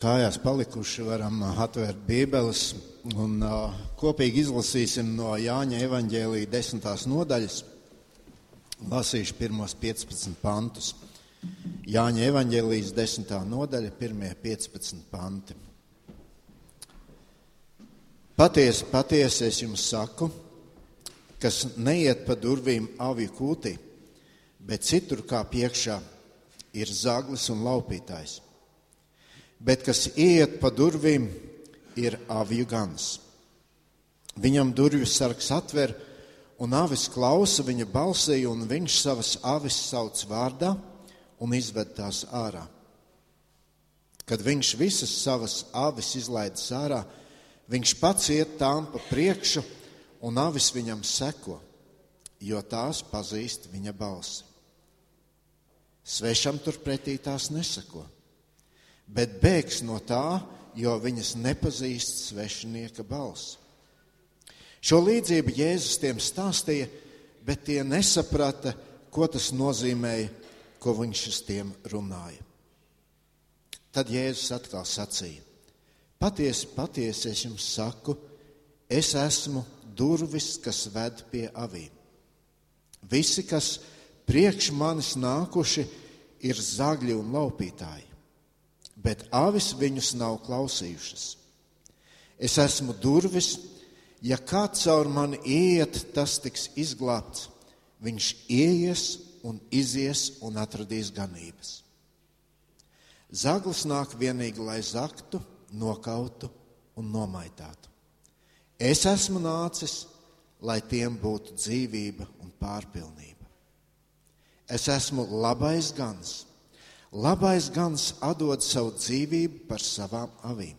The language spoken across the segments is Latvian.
kājās palikuši, varam atvērt Bībeles un kopīgi izlasīsim no Jāņa evaņģēlīja desmitās nodaļas. Lasīšu pirmos 15 pantus. Jāņa evaņģēlijas desmitā nodaļa, pirmie 15 panti. Patiesi, patiesi es jums saku, kas neiet pa durvīm aviju kūtī, bet citur kā piekšā ir zaglis un laupītājs bet kas iet pa durvīm, ir aviju gans. Viņam durvju sargs atver, un avis klausa viņa balsī, un viņš savas avis sauc vārdā un izved tās ārā. Kad viņš visas savas avis izlaidis ārā, viņš pats iet tām pa priekšu, un avis viņam seko, jo tās pazīst viņa balsi. Svešam turpretī tās neseko bet bēgs no tā, jo viņas nepazīst svešinieka balsi. Šo līdzību Jēzus tiem stāstīja, bet tie nesaprata, ko tas nozīmēja, ko viņš uz tiem runāja. Tad Jēzus atkal sacīja: Patiesi, patiesi es jums saku, es esmu durvis, kas ved pie avīm. Visi, kas priekš manis nākuši, ir zagļi un laupītāji bet avis viņus nav klausījušas. Es esmu durvis, ja kāds caur mani iet, tas tiks izglābts. Viņš ies un izies un atradīs ganības. Zaglis nāk vienīgi, lai zaktu, nokautu un nomaitātu. Es esmu nācis, lai tiem būtu dzīvība un pārpilnība. Es esmu labais gans Labais gans atdod savu dzīvību par savām avīm.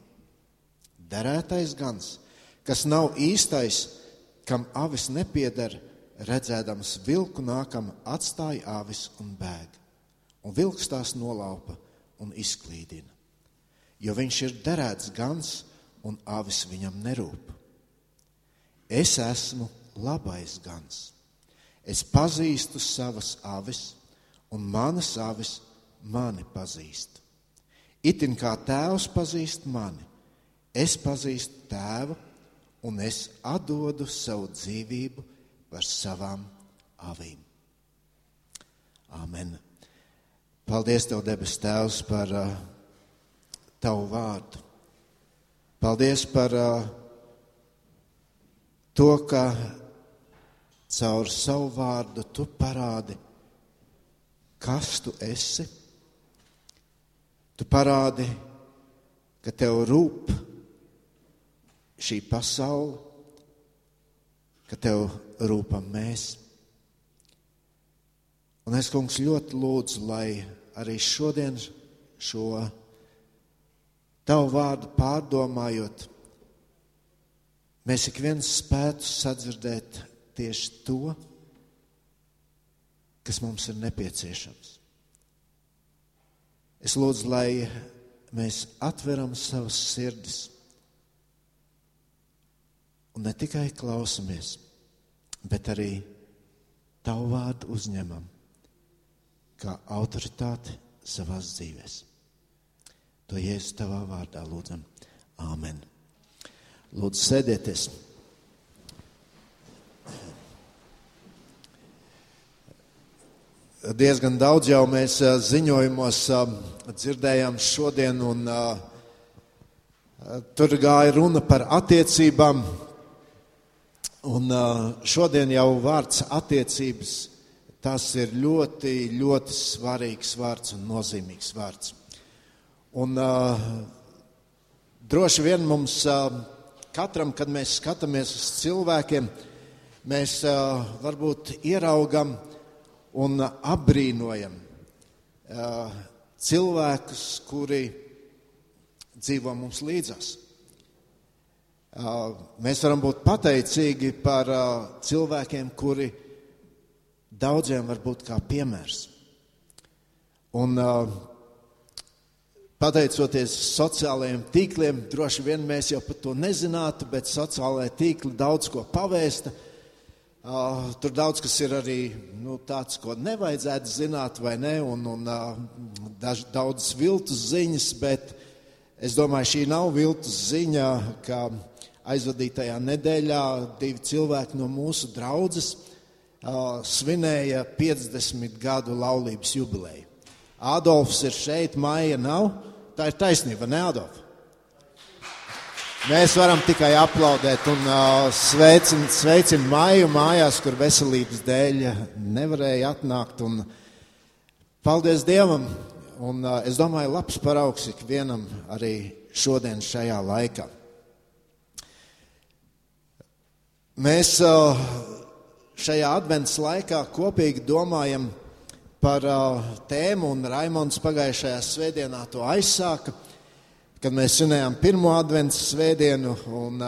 Derētais gans, kas nav īstais, kam avis nepieder, redzēdams vilku nākam, atstāja avis un bēg. Un vilks tās nolaupa un izklīdina. Jo viņš ir derēts gans un avis viņam nerūp. Es esmu labais gans. Es pazīstu savas avis, un manas avis mani pazīst. Itin kā tēvs pazīst mani, es pazīstu tēvu un es atdodu savu dzīvību par savām avīm. Amen. Paldies, Tev, debes Tēvs, par uh, Tavu vārdu. Paldies par uh, to, ka caur savu vārdu Tu parādi, kas Tu esi Tu parādi, ka tev rūp šī pasaule, ka tev rūpam mēs. Un es, kungs, ļoti lūdzu, lai arī šodien šo tavu vārdu pārdomājot, mēs ik viens spētu sadzirdēt tieši to, kas mums ir nepieciešams. Es lūdzu, lai mēs atveram savas sirdis un ne tikai klausamies, bet arī tavu vārdu uzņemam kā autoritāti savās dzīvēs. To Jēzus tavā vārdā lūdzam. Āmen. Lūdzu, sēdieties! Diezgan daudz jau mēs ziņojumos dzirdējām šodien, un tur gāja runa par attiecībām. Un šodien jau vārds attiecības, tas ir ļoti, ļoti svarīgs vārds un nozīmīgs vārds. Un droši vien mums katram, kad mēs skatāmies uz cilvēkiem, mēs varbūt ieraugam, un apbrīnojam cilvēkus, kuri dzīvo mums līdzās. Mēs varam būt pateicīgi par cilvēkiem, kuri daudziem var būt kā piemērs. Un pateicoties sociālajiem tīkliem, droši vien mēs jau par to nezinātu, bet sociālajie tīkli daudz ko pavēsta. Uh, tur daudz kas ir arī nu, tāds, ko nevajadzētu zināt, vai ne, un, un uh, daž, daudz viltus ziņas, bet Es domāju, šī nav viltus ziņa, ka aizvadītajā nedēļā divi cilvēki no mūsu draudzes uh, svinēja 50 gadu laulības jubileju. Adolfs ir šeit, Maija nav. Tā ir taisnība, ne Adolf? Mēs varam tikai aplaudēt un uh, sveicin, sveicin Maiju mājās, kur veselības dēļ nevarēja atnākt. Un paldies Dievam! Un uh, es domāju, labs paraugs ikvienam arī šodien šajā laikā. Mēs uh, šajā adventas laikā kopīgi domājam par uh, tēmu, un Raimons pagājušajā svētdienā to aizsāka, kad mēs svinējām pirmo adventas svētdienu, un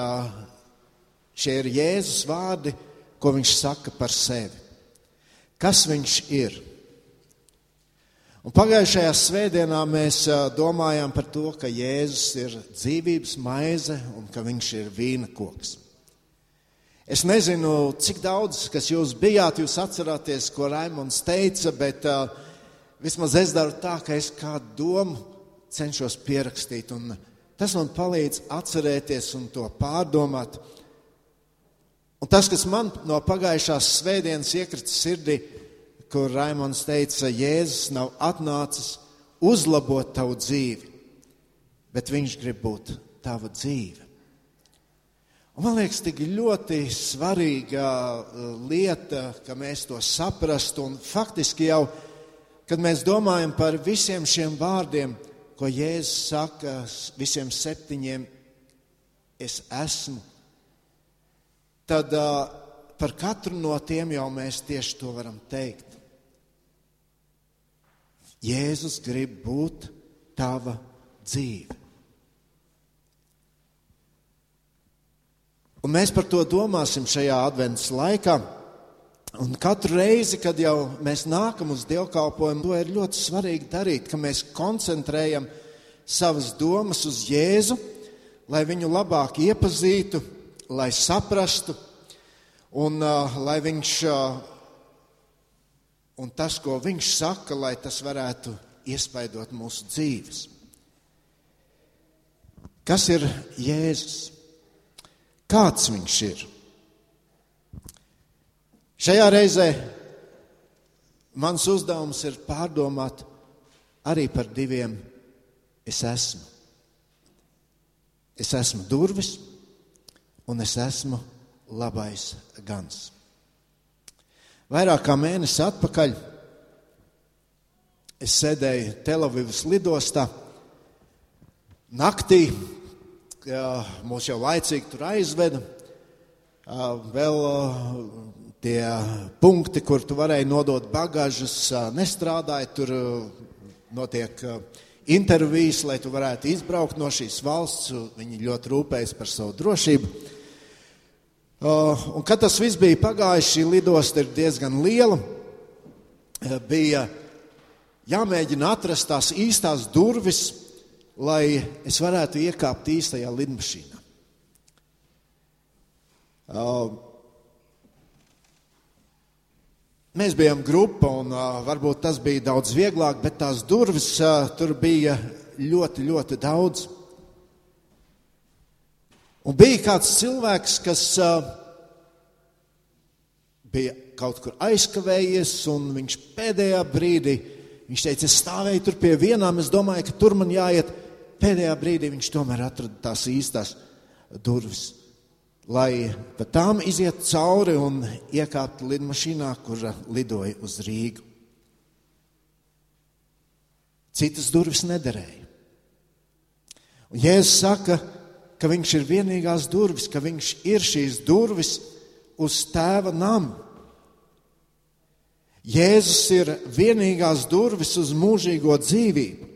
šie ir Jēzus vārdi, ko viņš saka par sevi. Kas viņš ir? Un pagājušajā svētdienā mēs domājām par to, ka Jēzus ir dzīvības maize un ka viņš ir vīna koks. Es nezinu, cik daudz, kas jūs bijāt, jūs atceraties, ko Raimons teica, bet uh, vismaz es daru tā, ka es kādu domu cenšos pierakstīt, tas man palīdz atcerēties un to pārdomāt. Un tas, kas man no pagājušās svētdienas iekrita sirdī, kur Raimons teica, Jēzus nav atnācis uzlabot tavu dzīvi, bet viņš grib būt tava dzīve. Un man liekas, tik ļoti svarīga uh, lieta, ka mēs to saprastu. Faktiski jau, kad mēs domājam par visiem šiem vārdiem, ko Jēzus saka, visiem septiņiem, es esmu, tad uh, par katru no tiem jau mēs tieši to varam teikt. Jēzus grib būt tava dzīve. Un mēs par to domāsim šajā adventas laikā. Un katru reizi, kad jau mēs nākam uz dievkalpojumu, to ir ļoti svarīgi darīt, ka mēs koncentrējam savas domas uz Jēzu, lai viņu labāk iepazītu, lai saprastu un uh, lai viņš uh, un tas, ko viņš saka, lai tas varētu iespaidot mūsu dzīves. Kas ir Jēzus? Kāds viņš ir? Šajā reizē mans uzdevums ir pārdomāt arī par diviem es esmu. Es esmu durvis un es esmu labais gans. Vairāk kā mēnesi atpakaļ es sēdēju Telavivas lidostā. Naktī mūs jau laicīgi tur aizveda. Vēl tie punkti, kur tu varēji nodot bagāžas, nestrādāja. Tur notiek intervijas, lai tu varētu izbraukt no šīs valsts. Viņi ļoti rūpējas par savu drošību. Un, kad tas viss bija pagājis, šī lidosta ir diezgan liela. Bija jāmēģina atrast tās īstās durvis, lai es varētu iekāpt īstajā lidmašīnā. Uh, mēs bijām grupa, un varbūt tas bija daudz vieglāk, bet tās durvis tur bija ļoti, ļoti daudz. Un bija kāds cilvēks, kas uh, bija kaut kur aizkavējies, un viņš pēdējā brīdī, viņš teica, es stāvēju tur pie vienām, es domāju, ka tur man jāiet. Pēdējā brīdī viņš tomēr atrada tās īstās durvis, lai pa tām iziet cauri un iekāptu lidmašīnā, kura lidoja uz Rīgu. Citas durvis nederēja. Un Jēzus saka, ka viņš ir vienīgās durvis, ka viņš ir šīs durvis uz tēva namu. Jēzus ir vienīgās durvis uz mūžīgo dzīvību.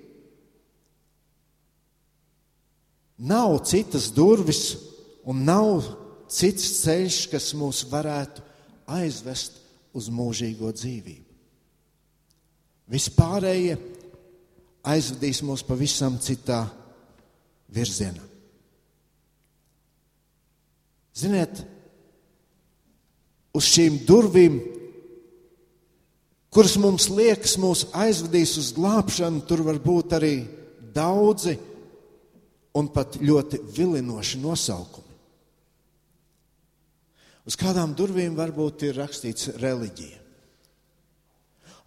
Nav citas durvis un nav cits ceļš, kas mūs varētu aizvest uz mūžīgo dzīvību. Vispārējie aizvedīs mūs pavisam citā virzienā. Ziniet, uz šīm durvīm, kuras mums liekas, mūs aizvedīs uz glābšanu, tur var būt arī daudzi un pat ļoti vilinoši nosaukumi. Uz kādām durvīm varbūt ir rakstīts reliģija.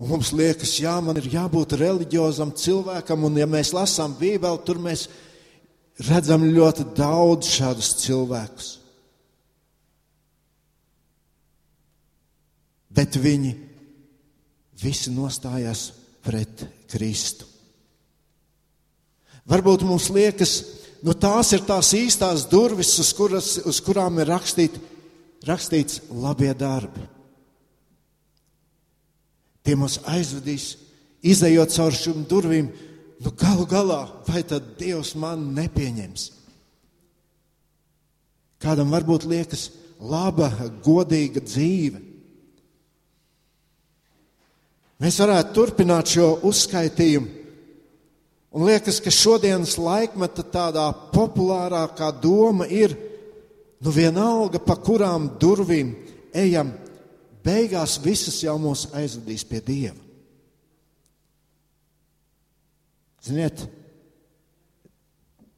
Un mums liekas, jā, man ir jābūt reliģiozam cilvēkam, un ja mēs lasām Bībeli, tur mēs redzam ļoti daudz šādus cilvēkus. Bet viņi visi nostājās pret Kristu. Varbūt mums liekas, nu tās ir tās īstās durvis, uz, kuras, uz kurām ir rakstīt, rakstīts labie darbi. Tie mūs aizvedīs, izējot cauri šīm durvīm. Nu, galu galā, vai tad Dievs man nepieņems? Kādam varbūt liekas laba, godīga dzīve. Mēs varētu turpināt šo uzskaitījumu. Un liekas, ka šodienas laikmeta tādā populārākā doma ir, nu vienalga, pa kurām durvīm ejam, beigās visas jau mūs aizvedīs pie Dieva. Ziniet,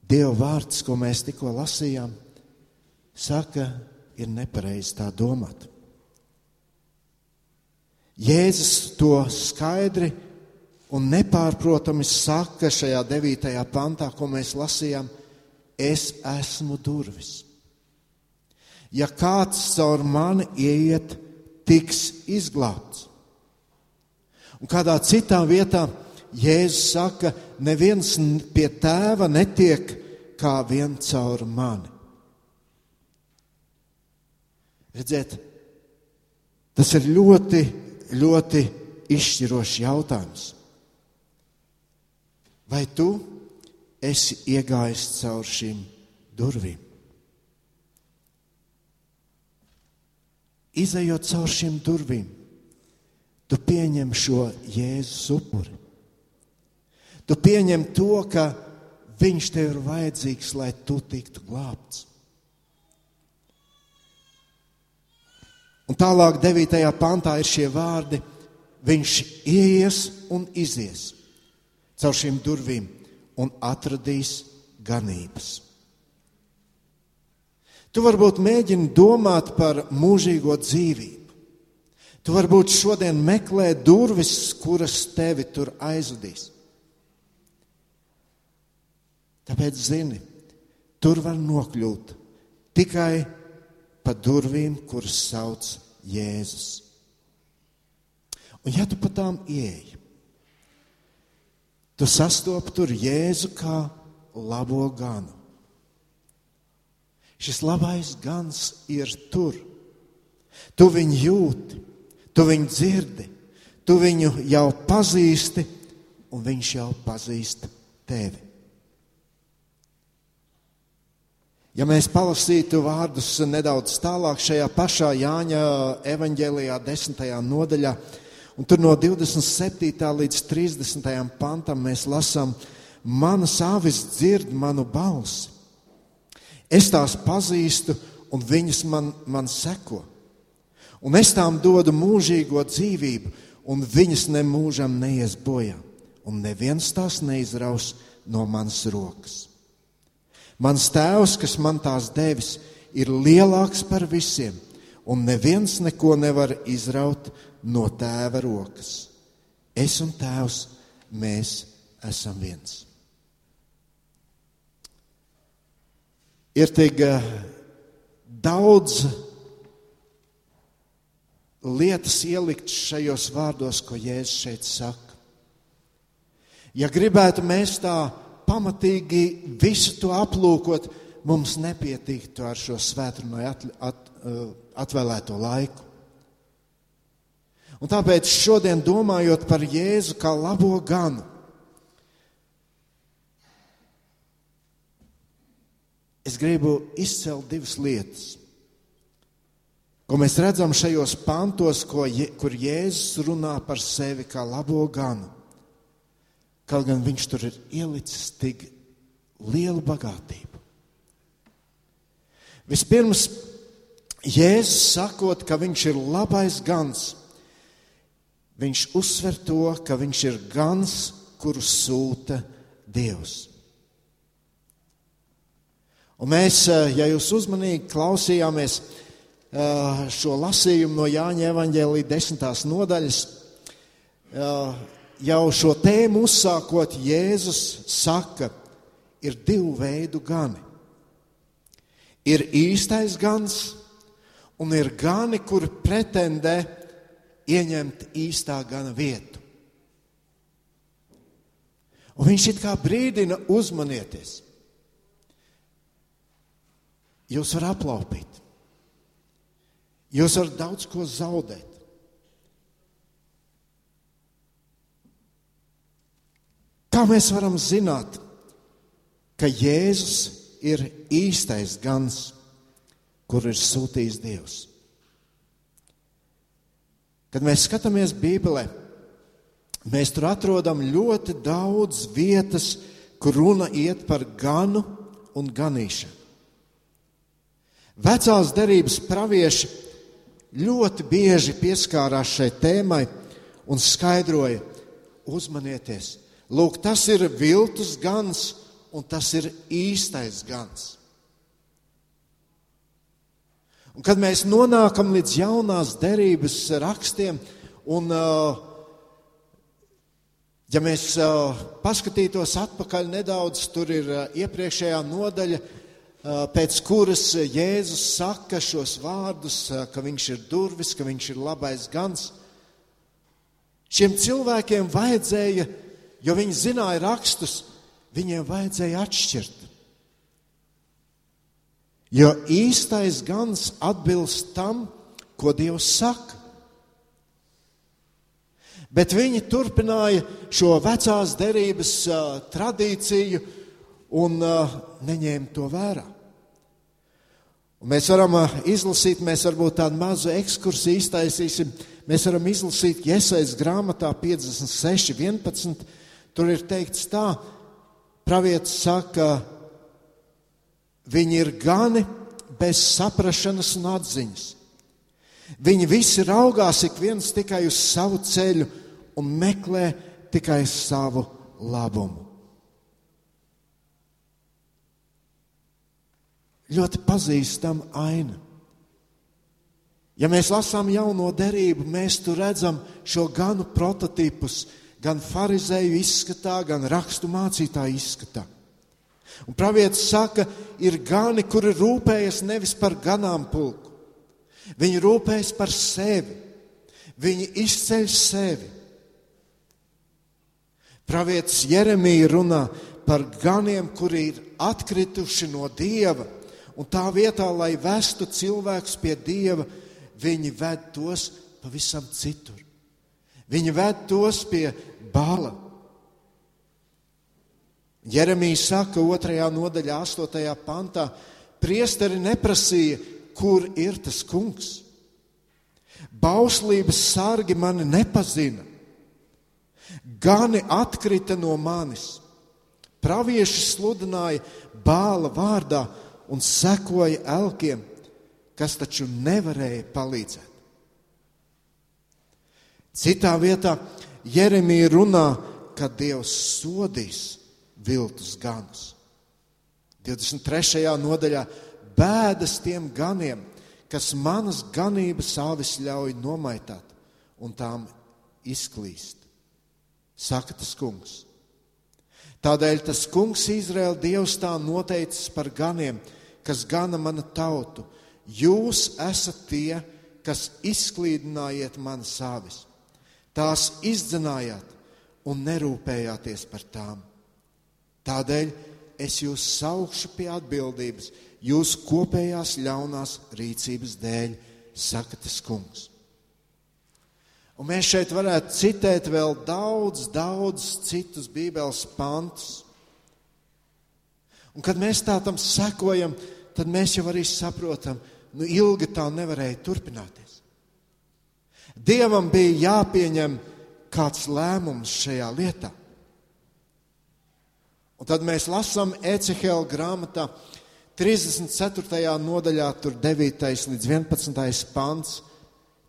Dieva vārds, ko mēs tikko lasījām, saka, ir nepareizi tā domāt. Jēzus to skaidri un nepārprotami saka šajā devītajā pantā, ko mēs lasījām, es esmu durvis. Ja kāds caur mani ieiet, tiks izglābts. Un kādā citā vietā Jēzus saka, neviens pie tēva netiek kā vien caur mani. Redziet, tas ir ļoti, ļoti izšķirošs jautājums. Vai tu esi iegājis caur šīm durvīm? Izejot caur šīm durvīm, tu pieņem šo Jēzus upuri. Tu pieņem to, ka Viņš tev ir vajadzīgs, lai tu tiktu glābts. Un tālāk, 9. pantā, ir šie vārdi: Viņš ies un izies caur šīm durvīm un atradīs ganības. Tu varbūt mēģini domāt par mūžīgo dzīvību. Tu varbūt šodien meklē durvis, kuras tevi tur aizvedīs. Tāpēc zini, tur var nokļūt tikai pa durvīm, kuras sauc Jēzus. Un ja tu pa tām ieeji, tu sastopi tur Jēzu kā labo ganu. Šis labais gans ir tur. Tu viņu jūti, tu viņu dzirdi, tu viņu jau pazīsti, un viņš jau pazīst tevi. Ja mēs palasītu vārdus nedaudz tālāk šajā pašā Jāņa evanģēlijā, desmitajā nodaļā, un tur no 27. līdz 30. pantam mēs lasām, manas avis dzird manu balsi Es tās pazīstu, un viņas man, man seko. Un es tām dodu mūžīgo dzīvību, un viņas nemūžam neies bojā, un neviens tās neizraus no manas rokas. Mans tēvs, kas man tās devis, ir lielāks par visiem, un neviens neko nevar izraut no tēva rokas. Es un tēvs, mēs esam viens. Ir tik eh, daudz lietas ielikt šajos vārdos, ko Jēzus šeit saka. Ja gribētu mēs tā pamatīgi visu to aplūkot, mums nepietiktu ar šo svētdienai at, at, eh, atvēlēto laiku. Un tāpēc šodien domājot par Jēzu kā labo ganu, es gribu izcelt divas lietas, ko mēs redzam šajos pantos, ko, kur Jēzus runā par sevi kā labo ganu. Kaut gan viņš tur ir ielicis tik lielu bagātību. Vispirms, Jēzus sakot, ka viņš ir labais gans, viņš uzsver to, ka viņš ir gans, kuru sūta Dievs. Un mēs, ja jūs uzmanīgi klausījāmies šo lasījumu no Jāņa evaņģēlī desmitās nodaļas, jau šo tēmu uzsākot, Jēzus saka, ir divu veidu gani. Ir īstais gans, un ir gani, kur pretendē ieņemt īstā gana vietu. Un viņš it kā brīdina uzmanieties. Jūs varat aplaupīt. Jūs varat daudz ko zaudēt. Kā mēs varam zināt, ka Jēzus ir īstais gans, kur ir sūtījis Dievs? Kad mēs skatāmies Bībelē, mēs tur atrodam ļoti daudz vietas, kur runa iet par ganu un ganīšanu. Vecās derības pravieši ļoti bieži pieskārās šai tēmai un skaidroja, uzmanieties, Lūk, tas ir viltus gans, un tas ir īstais gans. Un kad mēs nonākam līdz jaunās derības rakstiem, un ja mēs paskatītos atpakaļ nedaudz, tur ir iepriekšējā nodaļa, pēc kuras Jēzus saka šos vārdus, ka viņš ir durvis, ka viņš ir labais gans. Šiem cilvēkiem vajadzēja jo viņi zināja rakstus, viņiem vajadzēja atšķirt. Jo īstais gans atbilst tam, ko Dievs saka. Bet viņi turpināja šo vecās derības uh, tradīciju un uh, neņēma to vērā. Un mēs varam uh, izlasīt, mēs varbūt tādu mazu ekskursiju iztaisīsim. Mēs varam izlasīt Iesaistas grāmatā 56, 11 Tur ir teikts tā, pravietis saka, viņi ir gani bez saprašanas un atziņas. Viņi visi raugās ik viens tikai uz savu ceļu un meklē tikai savu labumu. Ļoti pazīstama aina. Ja mēs lasām jauno derību, mēs tur redzam šo ganu prototipus, gan farizēju izskatā, gan rakstu mācītāju izskatā. Un pravietis saka, ir gani, kuri rūpējas nevis par ganāmpulku. Viņi rūpējas par sevi. Viņi izceļ sevi. Pravietis Jeremija runā par ganiem, kuri ir atkrituši no dieva, un tā vietā, lai vestu cilvēkus pie dieva, viņi ved tos pavisam citur. Viņi ved tos pie bāla. Jeremijs saka, otrajā nodaļā, astotajā pantā, priesteri neprasīja, kur ir tas kungs. Bauslības sargi mani nepazina. Gani atkrita no manis. Pravieši sludināja bāla vārdā un sekoja elkiem, kas taču nevarēja palīdzēt. Citā vietā Jeremija runā, ka Dievs sodīs viltus ganus. 23. nodaļā bēdas tiem ganiem, kas manas ganības avis ļauj nomaitāt un tām izklīst. Saka tas kungs. Tādēļ tas kungs Izraēla Dievs tā noteicis par ganiem, kas gana mana tautu. Jūs esat tie, kas izklīdinājiet manas avis. Tās izdzenājāt un nerūpējāties par tām. Tādēļ es jūs saukšu pie atbildības jūsu kopējās ļaunās rīcības dēļ, saka tas kungs. Un mēs šeit varētu citēt vēl daudz, daudz citus Bībeles pantus. Un kad mēs tā tam sekojam, tad mēs jau arī saprotam, nu ilgi tā nevarēja turpināties. Dievam bija jāpieņem kāds lēmums šajā lietā. Un tad mēs lasām Ecehela grāmatā 34. nodaļā, tur 9. līdz 11. pants.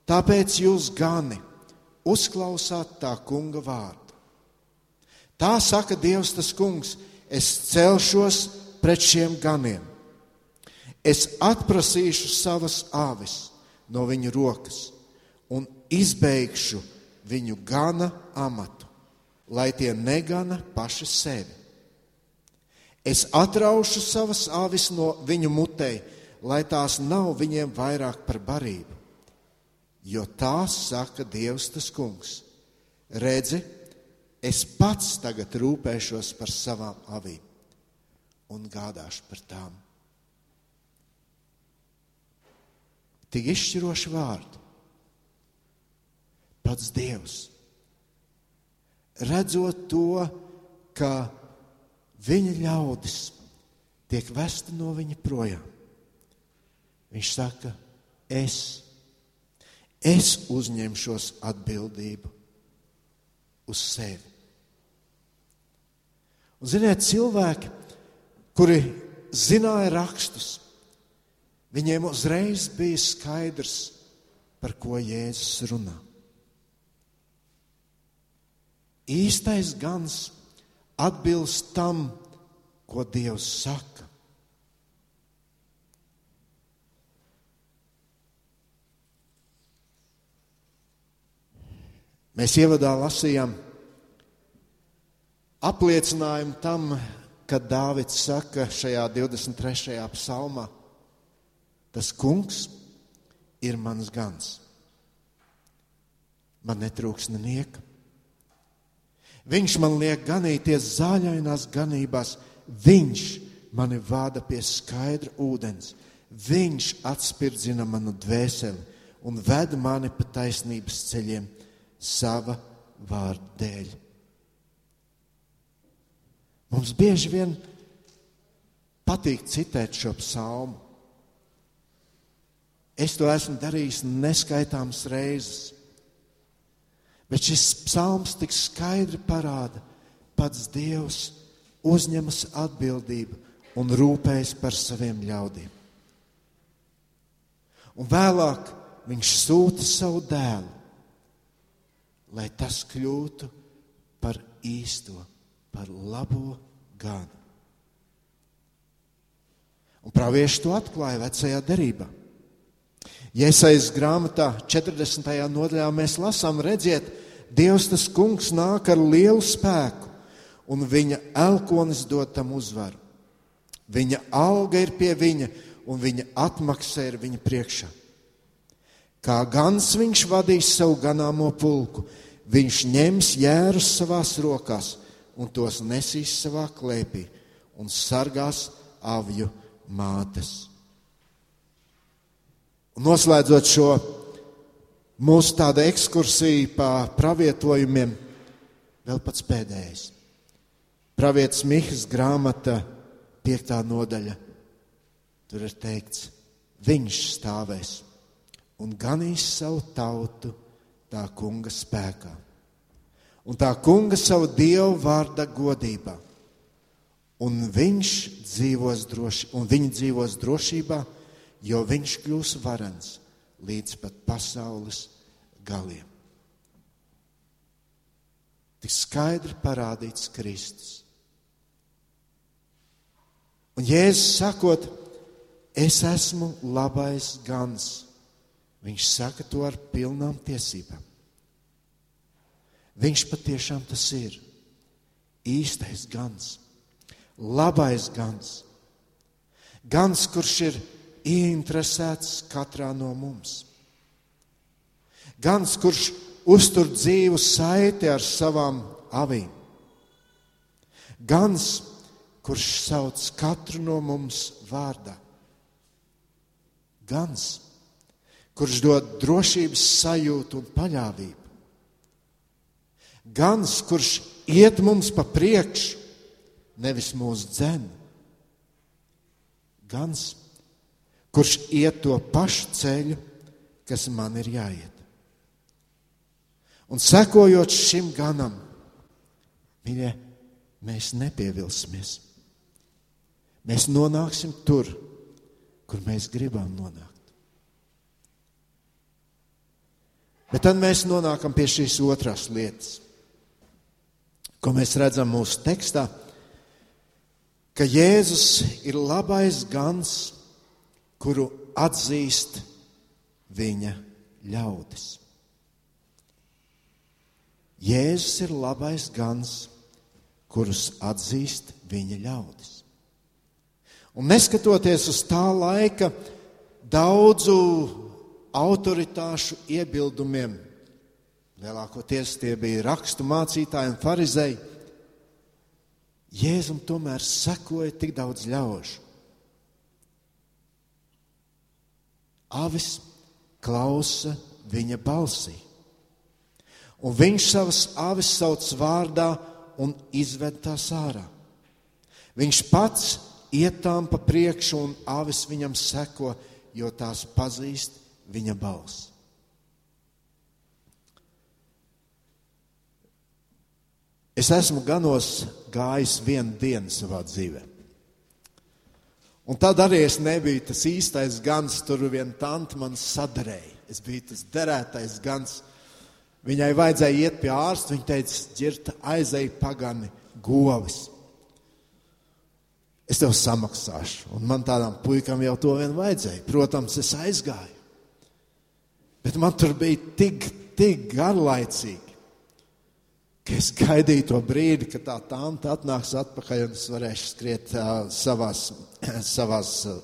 Tāpēc jūs gani uzklausāt tā kunga vārdu. Tā saka Dievs tas kungs, es celšos pret šiem ganiem Es atprasīšu savas avis no viņu rokas un izbeigšu viņu gana amatu, lai tie negana paši sevi. Es atraušu savas avis no viņu mutei, lai tās nav viņiem vairāk par barību. Jo tās saka Dievs tas kungs. Redzi, es pats tagad rūpēšos par savām avīm un gādāšu par tām. Tik izšķiroši vārdi. Pats Dievs. Redzot to, ka viņa ļaudis tiek vesta no viņa projām, viņš saka, es, es uzņemšos atbildību uz sevi. Un, ziniet, cilvēki, kuri zināja rakstus, viņiem uzreiz bija skaidrs, par ko Jēzus runā. Īstais gans atbilst tam, ko Dievs saka. Mēs ievadā lasījām apliecinājumu tam, kad Dāvids saka šajā 23. psalmā, tas kungs ir mans gans. Man netrūks nenieka. Viņš man liek ganīties zāļainās ganībās, viņš mani vada pie skaidra ūdens, viņš atspirdzina manu dvēseli un ved mani pa taisnības ceļiem sava vārda dēļ. Mums bieži vien patīk citēt šo psalmu. Es to esmu darījis neskaitāmas reizes. Bet šis psalms tik skaidri parāda, pats Dievs uzņemas atbildību un rūpējas par saviem ļaudīm. Un vēlāk viņš sūta savu dēlu, lai tas kļūtu par īsto, par labo gadu. Un pravieši to atklāja vecajā derībā. Iesaistas grāmatā 40. nodaļā mēs lasām, redziet, Dievs tas kungs nāk ar lielu spēku, un viņa elkonis dod tam uzvaru. Viņa alga ir pie viņa, un viņa atmaksa ir viņa priekšā. Kā gans viņš vadīs savu ganāmo pulku, viņš ņems jērus savās rokās un tos nesīs savā klēpī un sargās avju mātes. Un noslēdzot šo mūsu tādu ekskursiju pa pravietojumiem, vēl pats pēdējais. Pravietis Mihas grāmata, piektā nodaļa. Tur ir teikts, viņš stāvēs un ganīs savu tautu tā kunga spēkā. Un tā kunga savu dievu vārda godībā. Un viņš dzīvos droši, un viņi dzīvos drošībā jo viņš kļūs varens līdz pat pasaules galiem. Tik skaidri parādīts Kristus. Un Jēzus sakot, es esmu labais gans, viņš saka to ar pilnām tiesībām. Viņš patiešām tas ir īstais gans, labais gans, gans, kurš ir ieinteresēts katrā no mums. Gans, kurš uztur dzīvu saiti ar savām avīm. Gans, kurš sauc katru no mums vārdā. Gans, kurš dod drošības sajūtu un paļāvību. Gans, kurš iet mums pa priekšu, nevis mūsu dzēnu. Gans, kurš iet to pašu ceļu, kas man ir jāiet. Un sekojot šim ganam, mīļie, mēs nepievilsimies. Mēs nonāksim tur, kur mēs gribam nonākt. Bet tad mēs nonākam pie šīs otrās lietas, ko mēs redzam mūsu tekstā, ka Jēzus ir labais gans kuru atzīst viņa ļaudis. Jēzus ir labais gans, kurus atzīst viņa ļaudis. Un neskatoties uz tā laika daudzu autoritāšu iebildumiem, lielākoties tie bija rakstu mācītāji un farizēji, Jēzum tomēr sekoja tik daudz ļaužu. Avis klausa viņa balsī. Un viņš savas avis sauc vārdā un izved tās ārā. Viņš pats iet tām pa priekšu, un avis viņam seko, jo tās pazīst viņa balsi. Es esmu ganos gājis vienu dienu savā dzīvē. Un tad arī es nebiju tas īstais gans, tur viena tante man sadarēja. Es biju tas derētais gans. Viņai vajadzēja iet pie ārsta. Viņa teica, ģirta aizēja pagani govis. Es tev samaksāšu. Un man tādam puikam jau to vien vajadzēja. Protams, es aizgāju. Bet man tur bija tik, tik garlaicīgi ka es gaidīju to brīdi, kad tā tante atnāks atpakaļ un es varēšu skriet uh, savās, savās uh,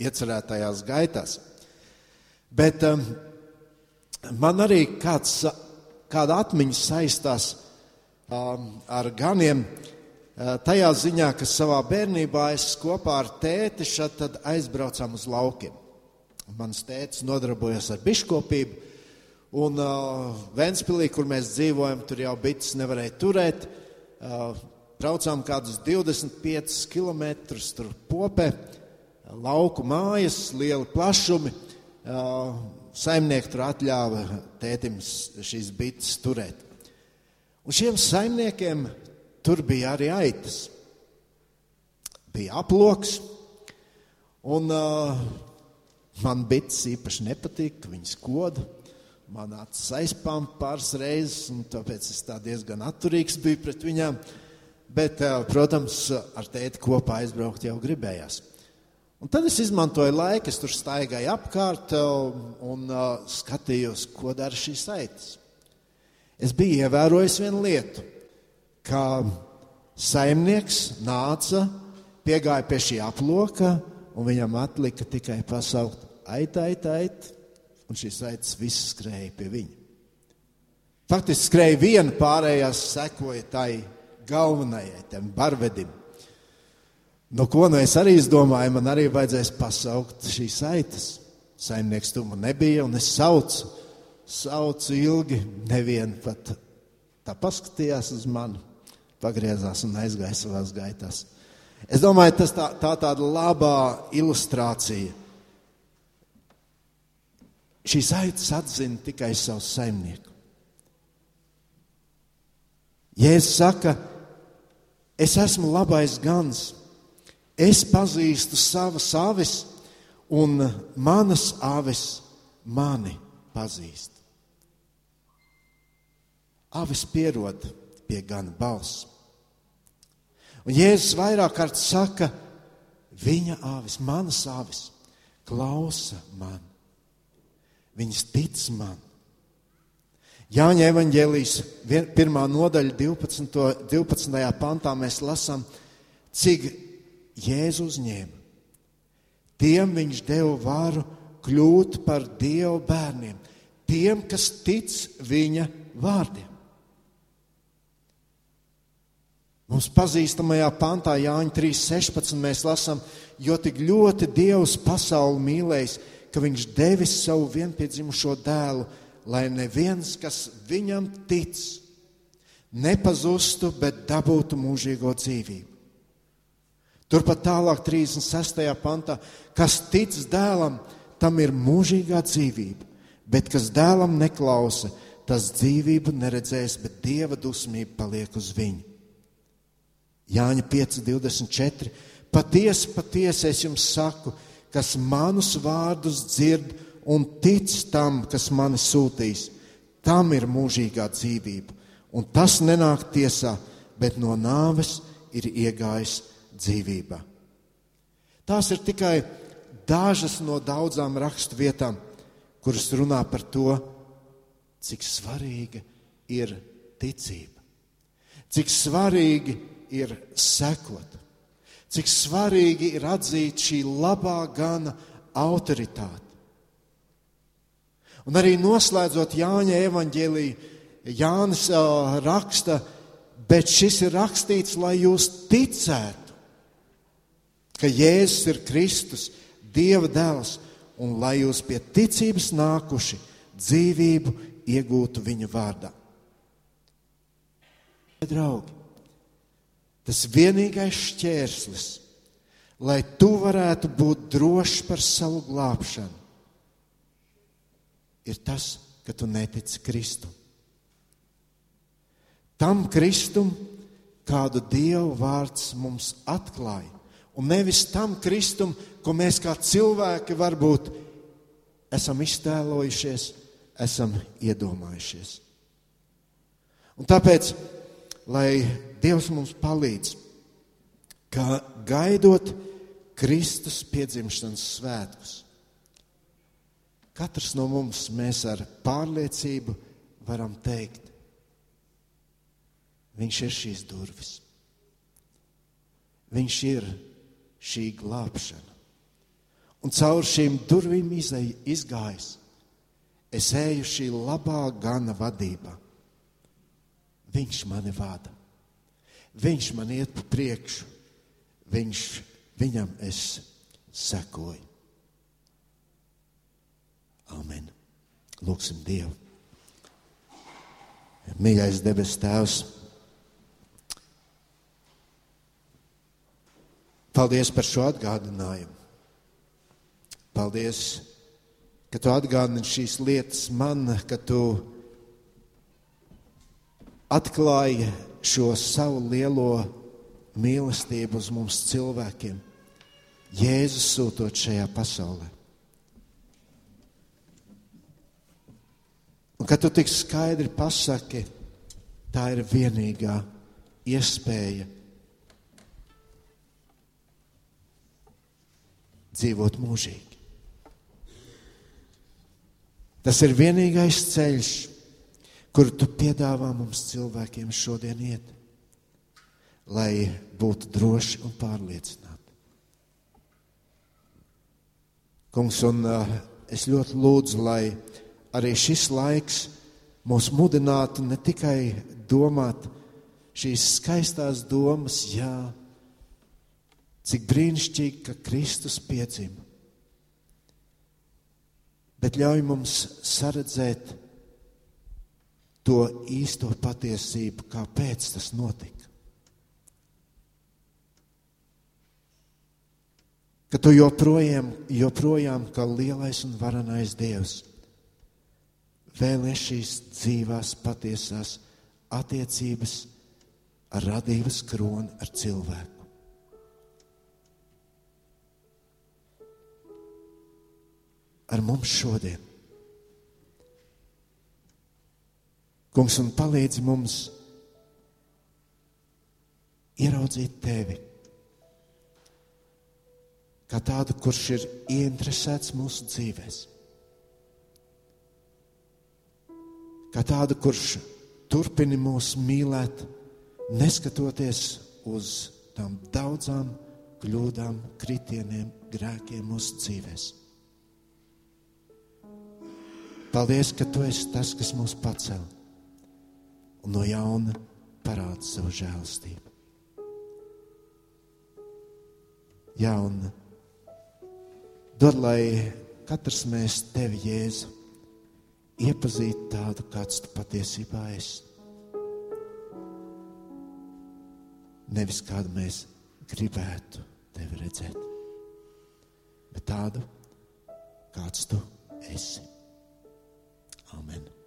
iecerētajās gaitās. Bet um, man arī kāds, kāda atmiņa saistās um, ar ganiem. Uh, tajā ziņā, ka savā bērnībā es kopā ar tēti šad aizbraucām uz laukiem. Mans tētis nodarbojas ar biškopību, Un uh, Vēnspilī, kur mēs dzīvojam, tur jau bites nevarēja turēt. Uh, braucām kādus 25 km, tur popē, lauku mājas, lieli plašumi. Uh, saimnieki tur atļāva tētim šīs bites turēt. Un šiem saimniekiem tur bija arī aitas. Bija aploks, un uh, man bites īpaši nepatika, viņas koda man acis aizpām pāris reizes, un tāpēc es tā diezgan atturīgs biju pret viņām. Bet, eh, protams, ar tēti kopā aizbraukt jau gribējās. Un tad es izmantoju laiku, es tur staigāju apkārt eh, un uh, skatījos, ko dara šīs saites. Es biju ievērojis vienu lietu, ka saimnieks nāca, piegāja pie šī aploka, un viņam atlika tikai pasaukt aita, aita, aita un šīs aitas visas skrēja pie viņa. Faktiski skrēja viena, pārējās sekoja tai galvenajai, tam barvedim. No ko nu es arī domāju, man arī vajadzēs pasaukt šīs aitas. Saimnieks tu man nebija, un es saucu, saucu ilgi, nevienu pat tā paskatījās uz mani, pagriezās un aizgāja savās gaitās. Es domāju, tas tā, tā tāda labā ilustrācija Šīs aitas atzina tikai savu saimnieku. Jēzus saka, es esmu labais gans, es pazīstu savas avis, un manas avis mani pazīst. Avis pierod pie gana balss. Un Jēzus vairāk kārt saka, viņa avis, manas avis, klausa man. Viņas tic man. Jāņa evanģēlijas pirmā nodaļa, 12. 12. pantā mēs lasām, cik Jēzus uzņēma. Tiem viņš deva varu kļūt par Dieva bērniem, tiem, kas tic viņa vārdiem. Mums pazīstamajā pantā, Jāņa 3.16, mēs lasām, jo tik ļoti Dievs pasauli mīlējis, ka viņš devis savu vienpiedzimušo dēlu, lai neviens, kas viņam tic, nepazustu, bet dabūtu mūžīgo dzīvību. Turpat tālāk, 36. pantā, kas tic dēlam, tam ir mūžīgā dzīvība, bet kas dēlam neklausa, tas dzīvību neredzēs, bet dieva dusmība paliek uz viņu. Jāņa 5, 24. Patiesi, patiesi es jums saku, kas manus vārdus dzird un tic tam, kas mani sūtīs, tam ir mūžīgā dzīvība. Un tas nenāk tiesā, bet no nāves ir iegājis dzīvībā. Tās ir tikai dažas no daudzām rakstu vietām, kuras runā par to, cik svarīga ir ticība, cik svarīgi ir sekot, cik svarīgi ir atzīt šī labā gana autoritāte. Un arī noslēdzot Jāņa evaņģēlīju, Jānis uh, raksta, bet šis ir rakstīts, lai jūs ticētu, ka Jēzus ir Kristus, Dieva dēls, un lai jūs pie ticības nākuši dzīvību iegūtu viņa vārdā. Draugi, tas vienīgais šķērslis, lai tu varētu būt drošs par savu glābšanu, ir tas, ka tu netici Kristum. Tam Kristum, kādu Dieva vārds mums atklāja, un nevis tam Kristum, ko mēs kā cilvēki varbūt esam iztēlojušies, esam iedomājušies. Un tāpēc, lai Dievs mums palīdz, ka gaidot Kristus piedzimšanas svētkus, katrs no mums mēs ar pārliecību varam teikt, Viņš ir šīs durvis. Viņš ir šī glābšana. Un caur šīm durvīm izgājis, es eju šī labā gana vadībā. Viņš mani vada. Viņš man iet pa priekšu. Viņš, viņam es sekoju. Amen. Lūksim Dievu. Mīļais debes Tēvs, paldies par šo atgādinājumu. Paldies, ka tu atgādini šīs lietas man, ka tu atklāji šo savu lielo mīlestību uz mums cilvēkiem, Jēzus sūtot šajā pasaulē. Un kad tu tik skaidri pasaki, tā ir vienīgā iespēja dzīvot mūžīgi. Tas ir vienīgais ceļš, kuru tu piedāvā mums cilvēkiem šodien iet, lai būtu droši un pārliecināti. Kungs, un uh, es ļoti lūdzu, lai arī šis laiks mūs mudinātu ne tikai domāt šīs skaistās domas, jā, cik brīnišķīgi, ka Kristus piedzima, bet ļauj mums saredzēt to īsto patiesību, kāpēc tas notika. Ka tu joprojām, joprojām kā lielais un varenais Dievs vēlēs šīs dzīvās, patiesās attiecības ar radības kroni ar cilvēku. Ar mums šodien. Kungs, un palīdz mums ieraudzīt tevi kā tādu, kurš ir ieinteresēts mūsu dzīvēm. kā tādu, kurš turpina mūs mīlēt, neskatoties uz tām daudzām kļūdām, kritieniem, grēkiem mūsu dzīvēm. Paldies, ka tu esi tas, kas mūs pacēl un no jauna parāda savu žēlastību. Jā, un dod, lai katrs mēs tevi, Jēzu, iepazīt tādu, kāds tu patiesībā esi. Nevis kādu mēs gribētu tevi redzēt, bet tādu, kāds tu esi. Amen.